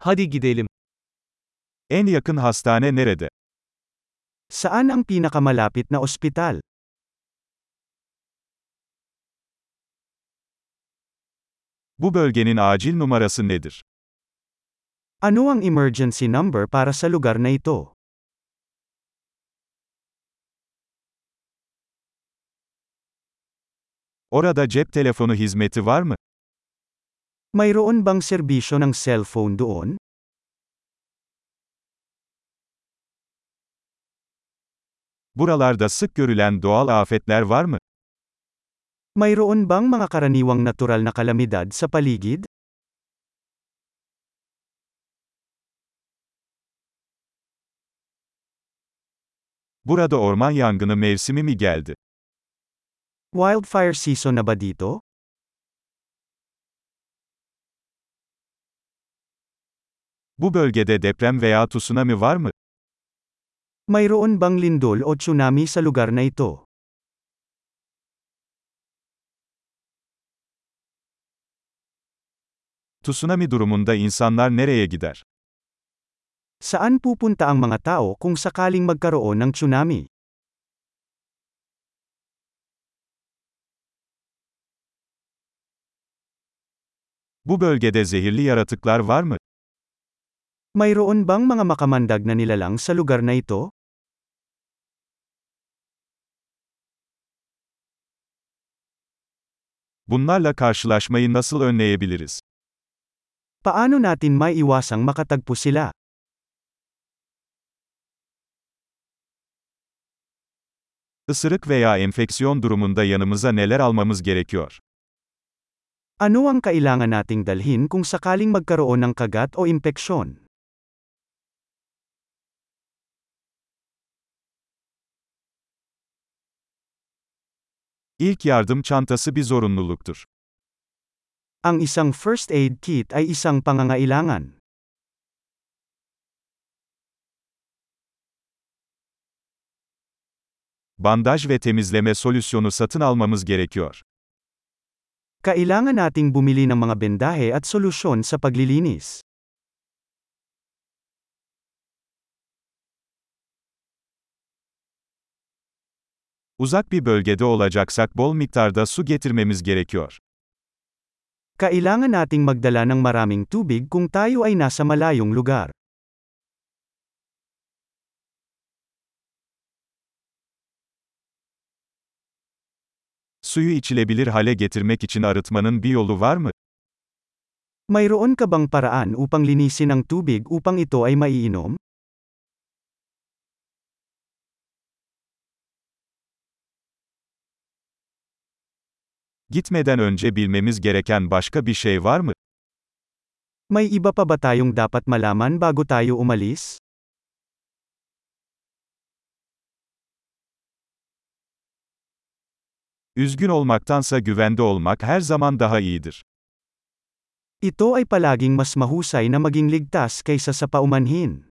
Hadi gidelim. En yakın hastane nerede? Saan ang pinakamalapit na ospital? Bu bölgenin acil numarası nedir? Ano ang emergency number para sa lugar na ito? Orada cep telefonu hizmeti var mı? Mayroon bang serbisyo ng cellphone doon? Buralarda sık görülen doğal afetler var mı? Mayroon bang mga karaniwang natural na kalamidad sa paligid? Burada orman yangını mevsimi mi geldi? Wildfire season na ba dito? Bu bölgede deprem veya tsunami var mı? Mayroon bang lindol o tsunami sa lugar na ito? Tsunami durumunda insanlar nereye gider? Saan pupunta ang mga tao kung sakaling magkaroon ng tsunami? Bu bölgede zehirli yaratıklar var mı? Mayroon bang mga makamandag na nilalang sa lugar na ito? Bunlarla karşılaşmayı nasıl önleyebiliriz? Paano natin maiiwasang makatagpo sila? Isırık veya enfeksiyon durumunda yanımıza neler almamız gerekiyor? Ano ang kailangan nating dalhin kung sakaling magkaroon ng kagat o impeksyon? İlk yardım çantası bir zorunluluktur. Ang isang first aid kit ay isang pangangailangan. Bandaj ve temizleme solüsyonu satın almamız gerekiyor. Kailangan nating bumili ng mga bendahe at solusyon sa paglilinis. Uzak bir bölgede olacaksak bol miktarda su getirmemiz gerekiyor. Kailangan nating magdala ng maraming tubig kung tayo ay nasa malayong lugar. Suyu içilebilir hale getirmek için arıtmanın bir yolu var mı? Mayroon ka bang paraan upang linisin ang tubig upang ito ay maiinom? Gitmeden önce bilmemiz gereken başka bir şey var mı? May iba pa ba tayong dapat malaman bago tayo umalis? Üzgün olmaktansa güvende olmak her zaman daha iyidir. Ito ay palaging mas mahusay na maging ligtas kaysa sa paumanhin.